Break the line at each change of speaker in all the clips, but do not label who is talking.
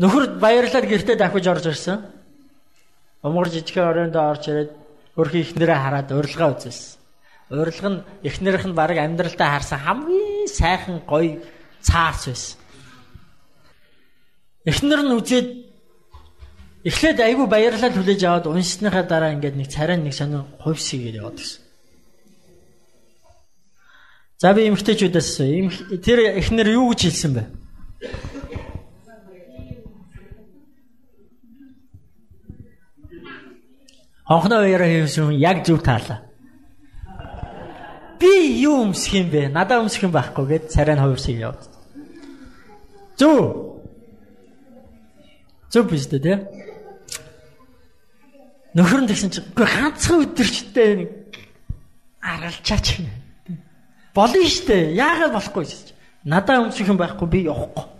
Нөхөр баярлаад гэртээ дахиж орж ирсэн. Умгар жижигхэн оройнд орж ирээд хөрхи ихнэрээ хараад урилга үзсэн. Урилга нь ихнэрийнх нь баг амьдралтаа харсан хамгийн сайхан гоё цаарч байсан. Эхнэр нь үзээд эхлээд айгүй баярлал хүлээж аваад уншсныхаа дараа ингээд нэг царай нэг сонир хувьсгээд яваад гисэн. За би эмгтээчүүдээс тэр эхнэр юу гэж хэлсэн бэ? Хонхноо уяраа хийсэн яг зөв таалаа. Би юу өмсөх юм бэ? Надаа өмсөх юм байхгүй гэд царай нь хувирсыг яваад. Зөв. Зөв биш үү те? Нөхөр нь тэгсэн чинь үгүй ганцхан өдөрчтэй нэг аргалчаач юм. Болно штэ. Яагаад болохгүй гэж. Надаа өмсөх юм байхгүй би явахгүй.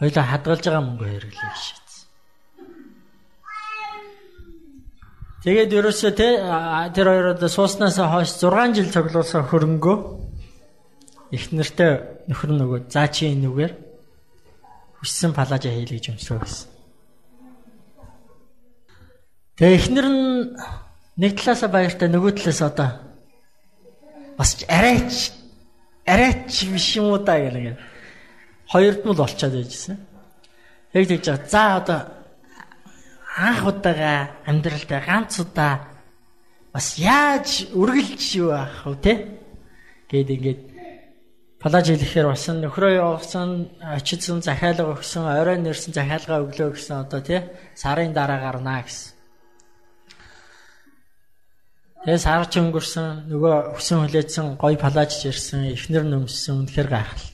Хоёлаа хадгалж байгаа мөнгө хэрэглэе шийдсэн. Тэгээд ерөөсөө те тэр хоёроо сууснаас хойш 6 жил цуглуулсан хөрөнгөө их нэртэй нөхөр нөгөө заа чи энүүгээр хүссэн палажа хийлээ гэж өмсрөө гэсэн. Тэгээ эхнэр нь нэг талаасаа баяртай нөгөө талаас одоо бас арайч арайч биш юм уу да гэх хоёрд нь л болчиход байжсэн. Яг тэгж байгаа. За одоо анх удаага амьдралдаа ганц удаа бас яаж үргэлж юу аах вэ те? Гээд ингээд палаж хэлэхээр басан нөхрөө явуулсан очидсан захиалга өгсөн орой нэрсэн захиалга өглөө гэсэн одоо тий сарын дараа гарнаа гэсэн. Тэгээ сар ч өнгөрсөн нөгөө өсөн хүлээсэн гой палаж ирсэн эхнэр нөмсөн үнэхээр гайхал.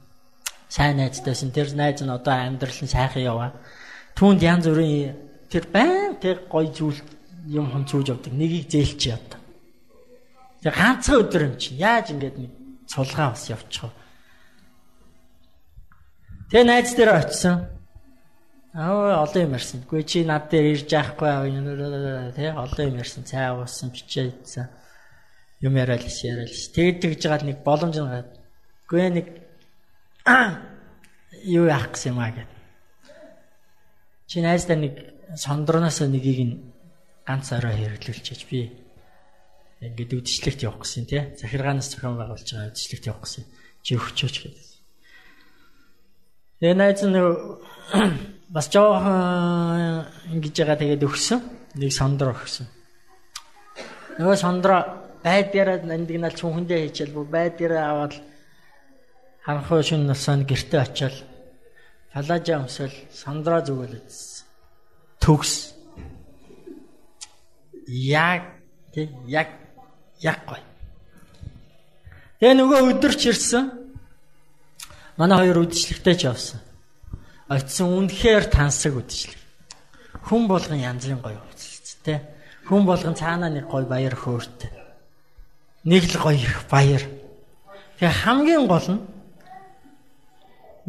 сайн найзтайсэн. Тэр найз нь одоо амьдрал нь сайхан яваа. Түүнд янз бүрийн тэр байн тэр гой зүйл юм хон зүүж явдаг. Нэгийг зээлч явдаг. Тэр ганцхан өдөр юм чи яаж ингэж нэг цулгаа бас явчих вэ? Тэгээ найз дээр очисон. Аа олон юм ярьсан. Гүй чи над дээр ирж яахгүй тий олон юм ярьсан. Цай уусан, бичээ идсэн. Юм яриад л яриад л. Тэгэд тэгж жагаад нэг боломж нэг. Гүй нэг юу яах гэсэн юм аа гэд. Чи найздаа нэг сондорноос нэгийг нь ганц орой хэрэглүүлчихэж би ингээд үдшилтэд явах гэсэн тий. Захиргаанаас зохион байгуулж байгаа үдшилтэд явах гэсэн. Чи өгчөөч гэдэг. Тэгээ найз нь бас жоохон ингэж байгаа тэгээд өгсөн. Нэг сондор өгсөн. Нөгөө сондро байдгаараа нандинал чүнхэндээ хийчихэл бүр байдгаараа аваад Ханхуу шин насанд гэрте очиад палажа өмсөл сандраа зүгэлэжсэн. Төгс. Яг тэг яг яг гой. Тэгээ нөгөө өдөрч ирсэн. Манай хоёр үдшилтэйч явсан. Очсон үнэхээр тансаг үдшилэг. Хүн болгон янзын гоё үдшилт тэ. Хүн болгон цаанаа нэг гоё баяр хөөртэй. Нэг л гоё их баяр. Тэгээ хамгийн гол нь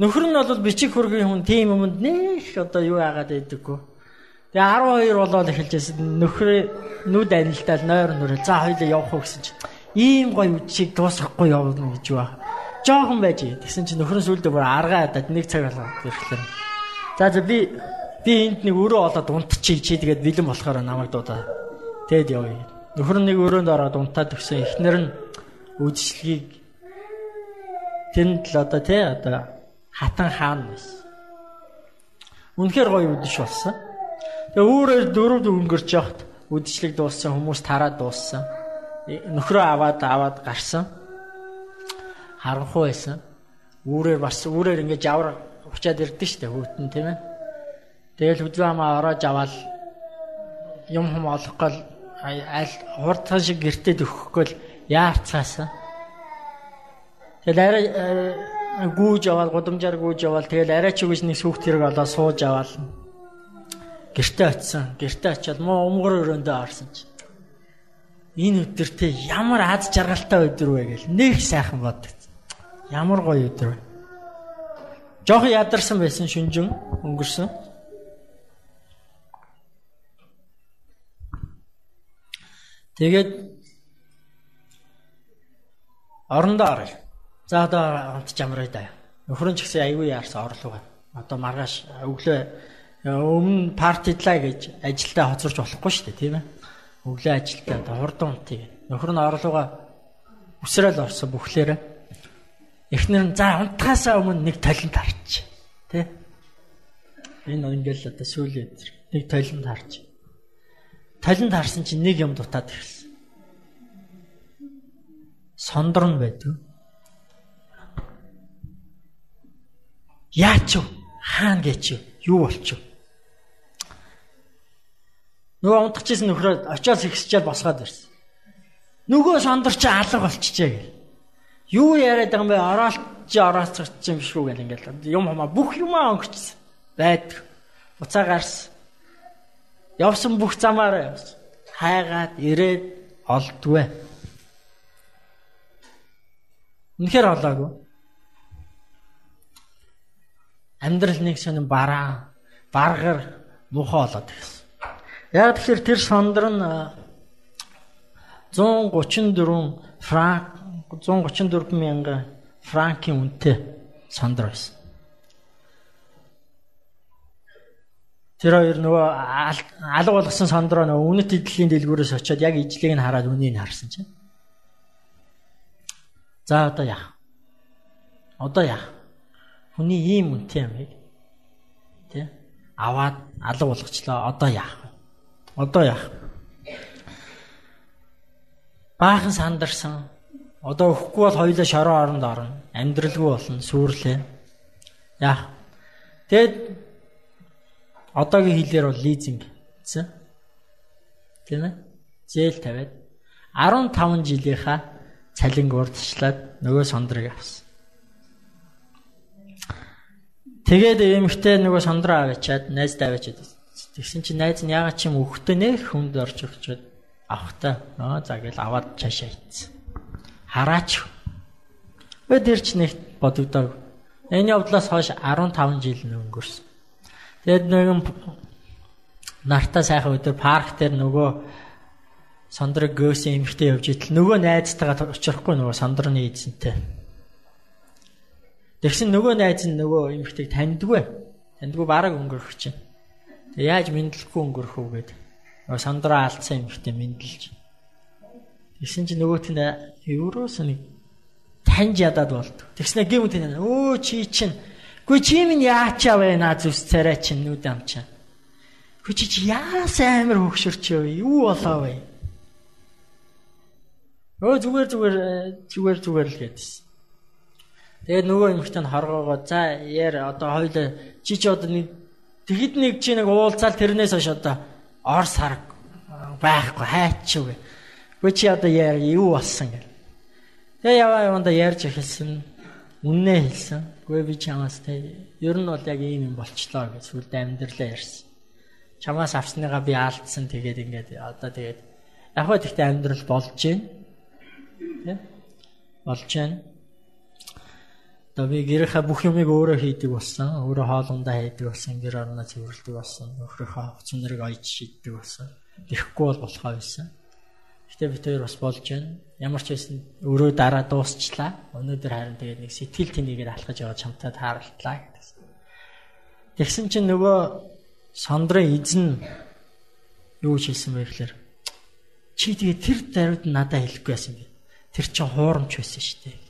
Нөхөр нь бол бичиг хөргийн хүн тийм юмд нэх одоо юу яагаад байдаггүй. Тэгээ 12 болоод эхэлжсэн нөхрөө нүд анилтаад нойр нүрээ за хоёлаа явах уу гэсэн чинь ийм гоё үдшийг дуусгахгүй явна гэж ба. Жохон байж. Тэгсэн чинь нөхөр нь сүлдө бүр аргаа хадаад нэг цаг болоо ирэхлээр. За за би би энд нэг өрөө олоод унтчих чи тэгээд бэлэн болохоор намайг дуудаа. Тэгэд явъя. Нөхөр нь нэг өрөөнд ороод унтаад өгсөн. Эхнэр нь үдшилгийг тэнд л одоо тий одоо хатан хаан байсан. Үнэхээр гоё үдэш болсон. Тэгээ өөрөөр дөрөв өнгөрч явахт үдшилэг дууссан хүмүүс тараад дууссан. Нөхрөө аваад аваад гарсан. Харанхуй байсан. Үүрээр бас үүрээр ингээд жавар учаад ирдэ штэ хөтөн тийм ээ. Тэгэл хөдөө хамаа ороож аваад юм хум олохгүй аль хурдхан шиг гэртээ өгөхгүй л яарцаасан. Тэгэл арай гүүж аваад гудамжаар гүүж аваад тэгэл арай ч үгүйс нэг сүхт хэрэг олоо сууж аваад гэртээ очисон. Гэртээ очиад муу өмгөр өрөөндөө орсон чи. Энэ өдөртөө ямар аз жаргалтай өдөр вэ гэл нэг сайхан боддог. Ямар гоё өдөр вэ. Жохо ядарсан байсан шүнжин өнгөрсөн. Тэгээд орондоо оръё. За одоо хамт жамраа да. Нөхөр нь ч гэсэн аягүй яарсан орлого. Одоо маргааш өглөө өмнө партидлаа гэж ажилдаа хоцорч болохгүй шүү дээ тийм ээ. Өглөө ажилдаа хурдан унтыг. Нөхөр нь орлогоо өсрөөл орсон бүхлээрээ. Эхнэр нь за унтахаасаа өмнө нэг талент харч. Тэ? Энэ ингээл одоо сүүлийн нэг талент харч. Талент харсан чинь нэг юм дутаад ирсэн. Сондор нь байдаг. Яач вэ? Хаана гэж юу болчих вэ? Нөгөө унтчихсэн нөхрөө очиос ихсчээл босгоод ирсэн. Нөгөө сондөр чи алга болчихжээ гэл. Юу яриад байгаа юм бэ? Ороолч орооцч юм шүү гэл ингээл юм хамаа бүх юмаа өнгөрчихсөн. Байдаг. Буцаа гарсан. Явсан бүх замаараа явсан. Хайгаад ирээд олдгүй. Үнэхээр олоогүй. Амьдрал нэг сонин бараа, баргар, муухай болоод гэсэн. Яг тэгэхээр тэр сондөр нь 134 франк 134 мянга франкийн үнэтэй сондөр байсан. Тэр хоёр нөгөө алга болгосон сондроо нөгөө үнэт эдлийн дэлгүүрээс очиод яг ижлийг нь хараад үнийг харсан чинь. За одоо яах? Одоо яах? Хүний ийм үнэтэй яг. Тэ? Аваад алга болгочлоо. Одоо яах? Одоо яах? Баахан сандарсан. Одоо өхгүй бол хоёулаа шороо оронд орно. Амьдралгүй болно, сүрлээ. Яах? Тэгэд одоогийн хэлээр бол лизинг гэсэн. Тийм ээ? Зээл тавиад 15 жилийнхаа цалинг урдчлаад нөгөө сондрыг авсан. Тэгээд эмэгтэй нөгөө сондроо аваачаад найздаа аваачаад Тэгсэн чинь найз нь ягаад ч юм өгтөө нэх хүнд орж өгчөөд авахтаа аа за гэл аваад цаашаа ийцсэн. Хараач. Өө дээр ч нэг бодогдоо. Энэ явдлаас хойш 15 жил өнгөрсөн. Тэгэд нэгэн нартаа сайхан өдөр парк дээр нөгөө сондрог гөөсөн эмхтэй явж итэл нөгөө найзтайгаа очихгүй нөгөө сондрны эзэнтэй. Тэгсэн нөгөө найз нь нөгөө эмхтэйг таньдгүй. Таньдгүй бараг өнгөрөх чинь. Тэг яаж мэдлэхгүй өнгөрөх үү гээд сандраа алдсан юм ихтэй мэдлж. Тэгсэн чинь нөгөөт нь евроос нэг таньж ядаад болд. Тэгснэ гэмт энэ өө чи чинь Гүй чи минь яачаа наа зүс царай чинь нүд амчаа. Гүй чи чи яас амир хөксөрч юу юу болоо вэ? Өө зүгээр зүгээр зүгээр зүгээр л гэдсэн. Тэгээд нөгөө эмэгтэй нь хоргоогоо за яар одоо хоёул чи чи одоо нэг Тэгэд нэг чи нэг уулзаал тэрнээс хойш одоо ор сар байхгүй хайчих вэ. Гүй чи одоо яа юу болсон гэл. Тэгээ яваа яванда ярьж эхэлсэн. Үннээ хэлсэн. Гүй би чамаас тэ ер нь бол яг ийм юм болчлоо гэж сүлд амьдралаа ярьсан. Чамаас авсныгаа би алдсан тэгээд ингээд одоо тэгээд яг хөө тэгтээ амьдрал болж байна. Тэ? Болж байна. Одоо би гэрийнхаа бүх юмыг өөрөө хийдэг болсон. Өөрөө хоолундаа хийдэг болсон. Гэр орноо цэвэрлэдэг болсон. Нөхрийнхөө хувц нэрийг ойж шийддэг болсон. Ирэхгүй бол болохоо байсан. Гэтэ бид хоёр бас болж байна. Ямар ч байсан өөрөө дараа дуусчлаа. Өнөөдөр харин тэгээд нэг сэтгэл тэнийгээр алхаж яваад чамтай тааралтлаа гэсэн. Тэгсэн чинь нөгөө сондрын эзэн юу хэлсэн бэ гэхээр чи тэгээ тэр даруйд надад хэлэхгүй байсан би. Тэр чинь хуурамч байсан шүү дээ.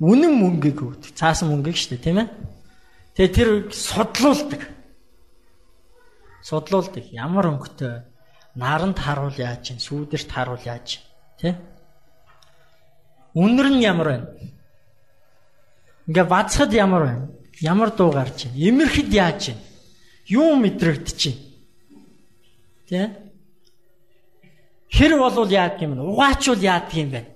үнэн мөнгөийг өгдөг. Цаасан мөнгөийг шүү дээ, тийм ээ. Тэгээ тэр судлуулдаг. Судлуулдаг. Ямар өнгөтэй наранд харуул яаж чинь, сүүдэрт харуул яаж тий? Үнэр нь ямар байна? Ингээ бацхад ямар байна? Ямар дуу гарч байна? Имэрхэд яаж байна? Юу мэдрэгдэж байна? Тий? Хэр болвол яадаг юм бэ? Угаачвал яадаг юм бэ?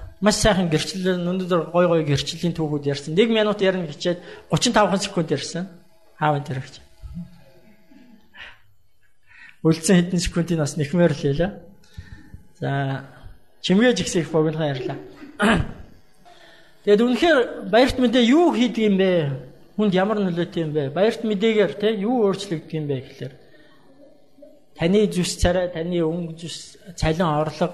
маш сайхан гэрчлэл өнөөдөр гой гой гэрчлийн түүхүүд ярьсан. 1 минут ярина хичээд 35 секунд ярьсан. Аав энэ хэрэгч. Үлдсэн хэдэн секундын бас нэхмээр л хэлээ. За чимгээж ихсэх богинохан ярьлаа. Тэгэд үнэхээр баярт мэдээ юу хийдэг юм бэ? хүнд ямар нөлөөтэй юм бэ? Баярт мэдээгээр те юу өөрчлөгдөх юм бэ гэхээр таны зүс царай, таны өнгө зүс, цалин орлого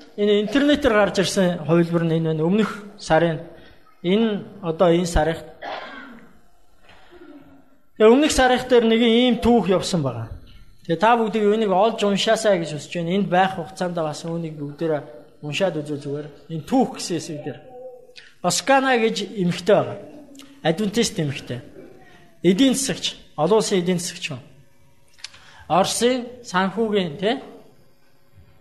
энэ интернетээр гарч ирсэн хувилбар нь энэ байна. Өмнөх сарын энэ одоо энэ сарыг Тэгээ өмнөх сарих дээр нэг ийм түүх явсан байгаа. Тэгээ та бүгдийг үүнийг олж уншаасаа гэж хүсэж байна. Энд байх хугацаанд бас үүнийг бүгдээрээ уншаад үзвэл зүгээр. Энэ түүх гэсэн хэсэг дээр. Оскана гэж эмэгтэй байгаа. Адвентист эмэгтэй. Эдийн засагч, олон улсын эдийн засагч юм. Орсын санхүүгийн тий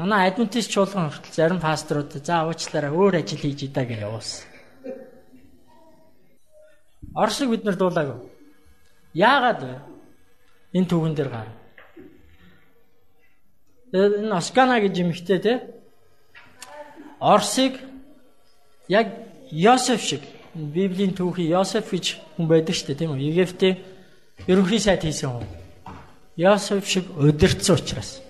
Манай адвентист чуулган хүртэл зарим пасторууд за уучлаарай өөр ажил хийж идэ гэж явуулсан. Оросыг бид нар дуулаагүй. Яагаад вэ? Энэ түүхэн дээр гарна. Энэ Оскана гэж юмхтэй те. Орсыг яг Йосеф шиг Библийн түүхий Йосеф гэж хүн байдаг шүү дээ тийм үү? Египтийн ерөнхий сайд хийсэн хүн. Йосеф шиг удирдсан учраас.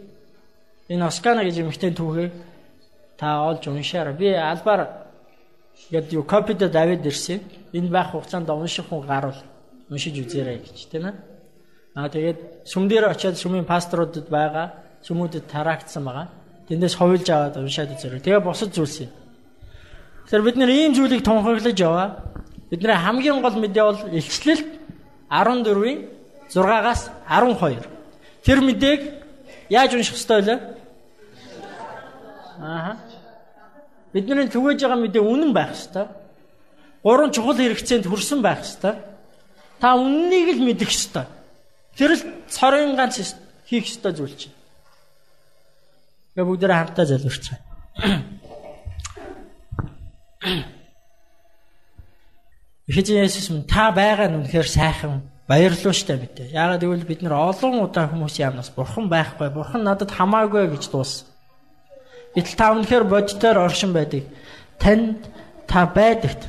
энэ Оскана гэж юмхтэн түүхийг та олж уншаарай. Би албаар Гэт юу копид давид ирсэн. Энэ байх хугацаанд унших хүн гарвал уншиж үзээрэй гэж тийм ээ. Аа тэгээд сүм дээр очиад сүмийн пасторудад байгаа сүмүүдэд тараагдсан байгаа. Тэндээс ховлж аваад уншаад үзээрэй. Тэгээ босод зүйлс юм. Тэгэхээр бид нэр ийм зүйлийг тунхаглаж яваа. Бидний хамгийн гол мэдээ бол илчлэл 14-ийн 6-аас 12. Тэр мэдээг яаж унших ёстой вэ? Аа Бидний түгэж байгаа мэдээ үнэн байх ёстой. Гурван чухал хэрэгцээнд хүрсэн байх ёстой. Та үннийг л мэдэх ёстой. Тэр л цорын ганц хийх ёстой зүйл чинь. Гэ бүгдээ хамтдаа залбирцгаая. Эхэжин Есүс минь та байгаа нь үнэхээр сайхан баярлалаа штэ мэдээ. Яагаад гэвэл бид нар олон удаа хүмүүсийн амнаас бурхан байхгүй, бурхан надад хамаагүй гэж дууссан. Гэтэл та үнэхээр бодитоор оршин байдаг. Танд та байдагт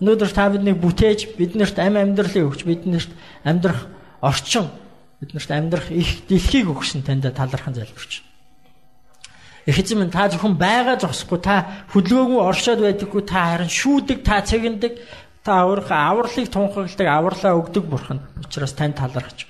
өнөөдөр та биднийг бүтээж биднэрт ам амьдралыг өгч биднэрт амьдрах орчин биднэрт амьдрах их дэлхийг өгсөн танд талархан залбирч. Их эзэм та зөвхөн байгаа зогсохгүй та хөдөлгөөгөө оршоод байдаггүй та харин шүүдэг та цэгэндэг та өөрийнхөө авралыг тунхагладаг авралаа өгдөг бурхан учраас тань талархаж.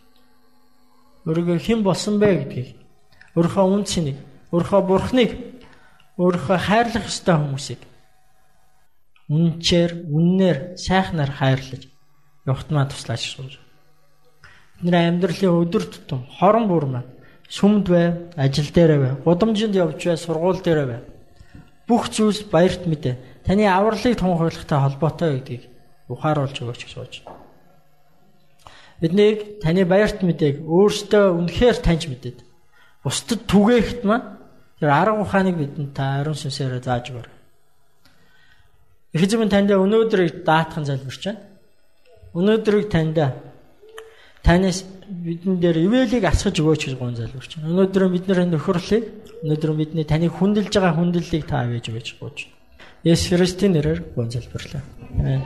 Өөрийгөө хэн болсон бэ гэдгийг өөрийнхөө үн цэнийг өөрийнхөө бурхныг өөрийнхөө хайрлах ёстой хүмүүсийг үнчээр үннээр сайхнаар хайрлаж явахтмаа туслаач сууж. Бидний амьдралын өдөр тутам хорон бүр маань сүмд бай, ажил дээр бай, гудамжинд явж бай, сургууль дээр бай. Бүх зүйлс баярт мэдээ. Таны авралыг тунхаглагтай холбоотой гэдгийг ухааруулж өгөөч гэж сууж. Биднийг таны баярт мэдээг өөртөө үнэхээр таньж мэдээд бусдад түгээхт маань Тэр арга ухааныг бидэнд та ариун сүнсээр зааж өгөр. Эзэм танд өнөөдрийг даатхан залбирч байна. Өнөөдрийг танд танаас бидэн дээр ивэлийг асгаж өгөөч гэж гон залбирч байна. Өнөөдөр бидний нөхөрлийг өнөөдөр бидний таны хүндэлж байгаа хүндлэлийг та авэж өгөөч гооч. Есүс Христийн нэрээр гон залбирлаа. Амен.